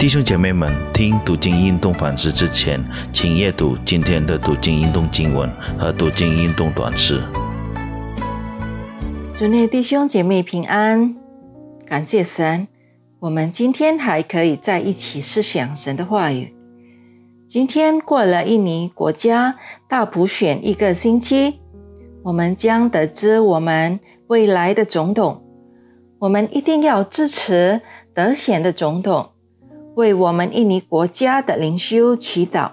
弟兄姐妹们，听读经运动反思之前，请阅读今天的读经运动经文和读经运动短诗。主内弟兄姐妹平安，感谢神，我们今天还可以在一起思想神的话语。今天过了印尼国家大普选一个星期，我们将得知我们未来的总统。我们一定要支持得选的总统，为我们印尼国家的领袖祈祷，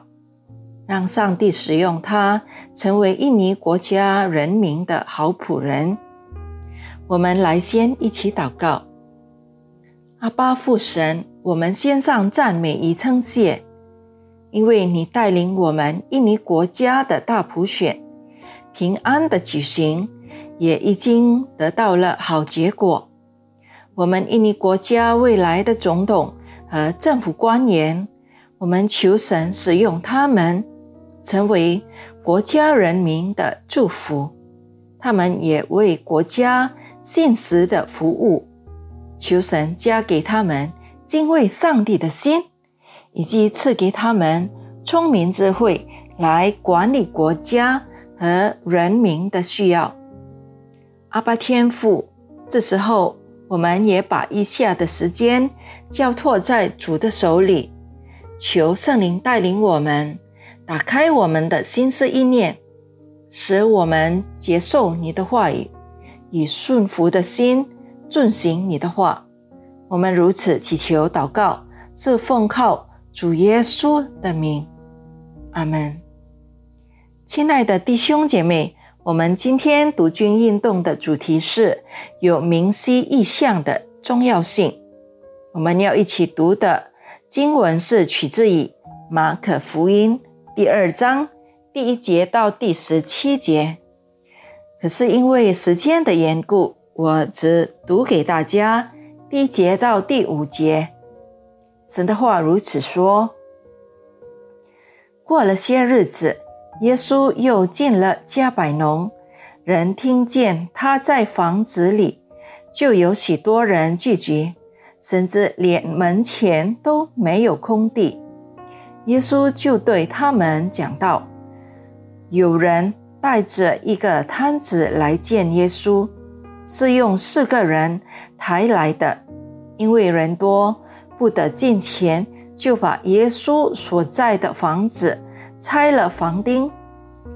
让上帝使用他，成为印尼国家人民的好仆人。我们来先一起祷告：阿巴父神，我们先上赞美与称谢，因为你带领我们印尼国家的大普选平安的举行，也已经得到了好结果。我们印尼国家未来的总统和政府官员，我们求神使用他们，成为国家人民的祝福。他们也为国家信实的服务。求神加给他们敬畏上帝的心，以及赐给他们聪明智慧来管理国家和人民的需要。阿巴天父，这时候。我们也把以下的时间交托在主的手里，求圣灵带领我们，打开我们的心思意念，使我们接受你的话语，以顺服的心遵行你的话。我们如此祈求祷告，是奉靠主耶稣的名。阿门。亲爱的弟兄姐妹。我们今天读经运动的主题是有明晰意象的重要性。我们要一起读的经文是取自于马可福音第二章第一节到第十七节。可是因为时间的缘故，我只读给大家第一节到第五节。神的话如此说：过了些日子。耶稣又进了加百农，人听见他在房子里，就有许多人聚集，甚至连门前都没有空地。耶稣就对他们讲道：“有人带着一个摊子来见耶稣，是用四个人抬来的，因为人多不得进前，就把耶稣所在的房子。”拆了房钉，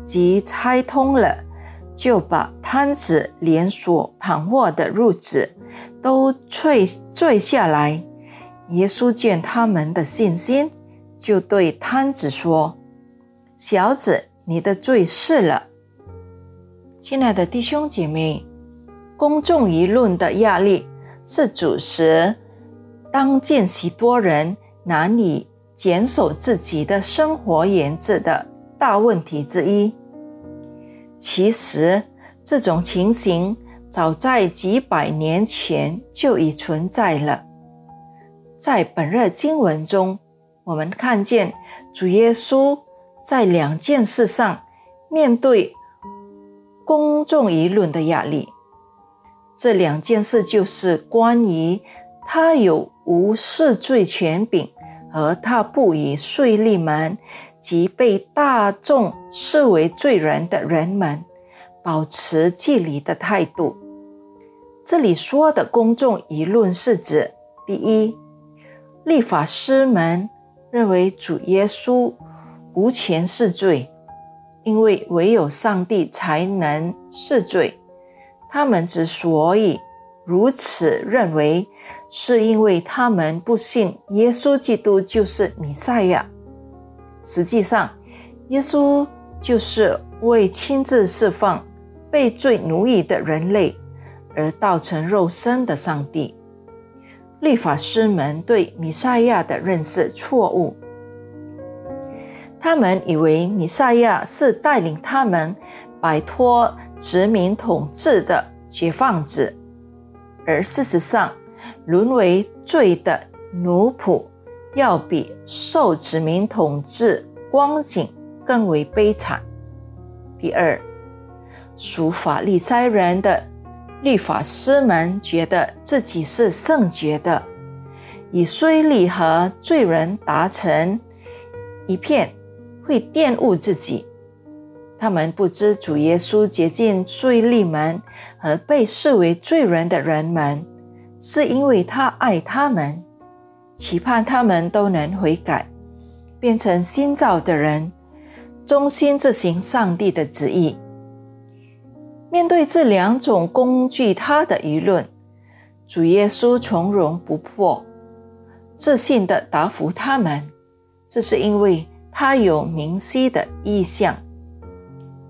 即拆通了，就把摊子连锁躺卧的褥子都坠坠下来。耶稣见他们的信心，就对摊子说：“小子，你的罪释了。”亲爱的弟兄姐妹，公众舆论的压力是主持当见许多人难以。坚守自己的生活原则的大问题之一。其实，这种情形早在几百年前就已存在了。在本日经文中，我们看见主耶稣在两件事上面对公众舆论的压力。这两件事就是关于他有无赦罪权柄。和他不以税吏们及被大众视为罪人的人们保持距离的态度。这里说的公众舆论是指：第一，立法师们认为主耶稣无权赦罪，因为唯有上帝才能赦罪。他们之所以如此认为。是因为他们不信耶稣基督就是弥赛亚。实际上，耶稣就是为亲自释放被罪奴役的人类而道成肉身的上帝。律法师们对弥赛亚的认识错误，他们以为弥赛亚是带领他们摆脱殖民统治的解放者，而事实上。沦为罪的奴仆，要比受殖民统治光景更为悲惨。第二，属法利赛人的律法师们觉得自己是圣洁的，以税吏和罪人达成一片，会玷污自己。他们不知主耶稣接近税吏们和被视为罪人的人们，是因为他爱他们，期盼他们都能悔改，变成新造的人，忠心执行上帝的旨意。面对这两种工具他的舆论，主耶稣从容不迫。自信的答复他们，这是因为他有明晰的意向，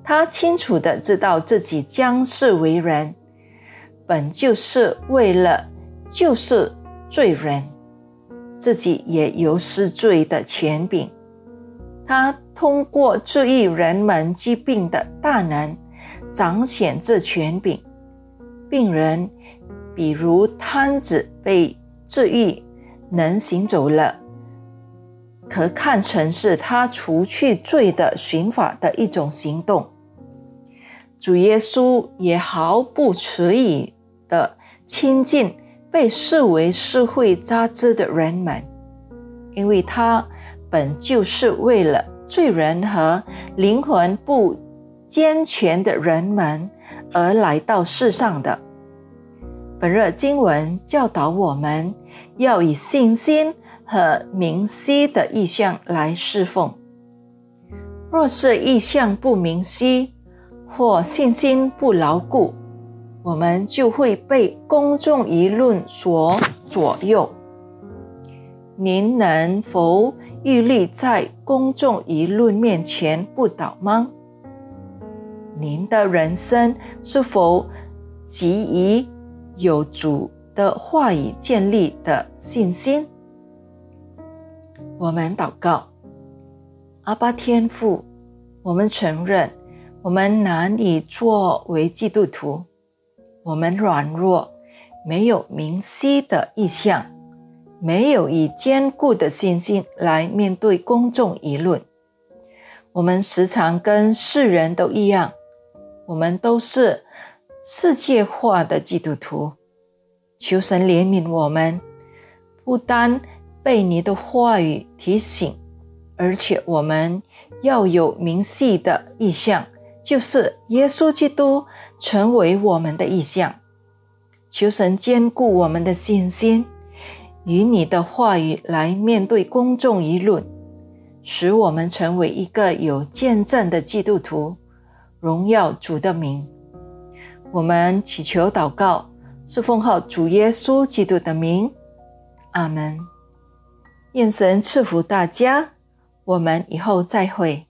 他清楚的知道自己将是为人，本就是为了就是罪人，自己也有失罪的权柄。他通过治愈人们疾病的大能，彰显这权柄。病人，比如瘫子被治愈。能行走了，可看成是他除去罪的刑法的一种行动。主耶稣也毫不迟疑的亲近被视为社会渣滓的人们，因为他本就是为了罪人和灵魂不健全的人们而来到世上的。本热经文教导我们。要以信心和明晰的意向来侍奉。若是意向不明晰，或信心不牢固，我们就会被公众舆论所左右。您能否屹立在公众舆论面前不倒吗？您的人生是否急于有主？的话语建立的信心。我们祷告，阿巴天父，我们承认我们难以作为基督徒，我们软弱，没有明晰的意向，没有以坚固的信心来面对公众舆论。我们时常跟世人都一样，我们都是世界化的基督徒。求神怜悯我们，不单被你的话语提醒，而且我们要有明细的意向，就是耶稣基督成为我们的意向。求神坚固我们的信心，以你的话语来面对公众舆论，使我们成为一个有见证的基督徒，荣耀主的名。我们祈求祷告。是奉号主耶稣基督的名，阿门。愿神赐福大家，我们以后再会。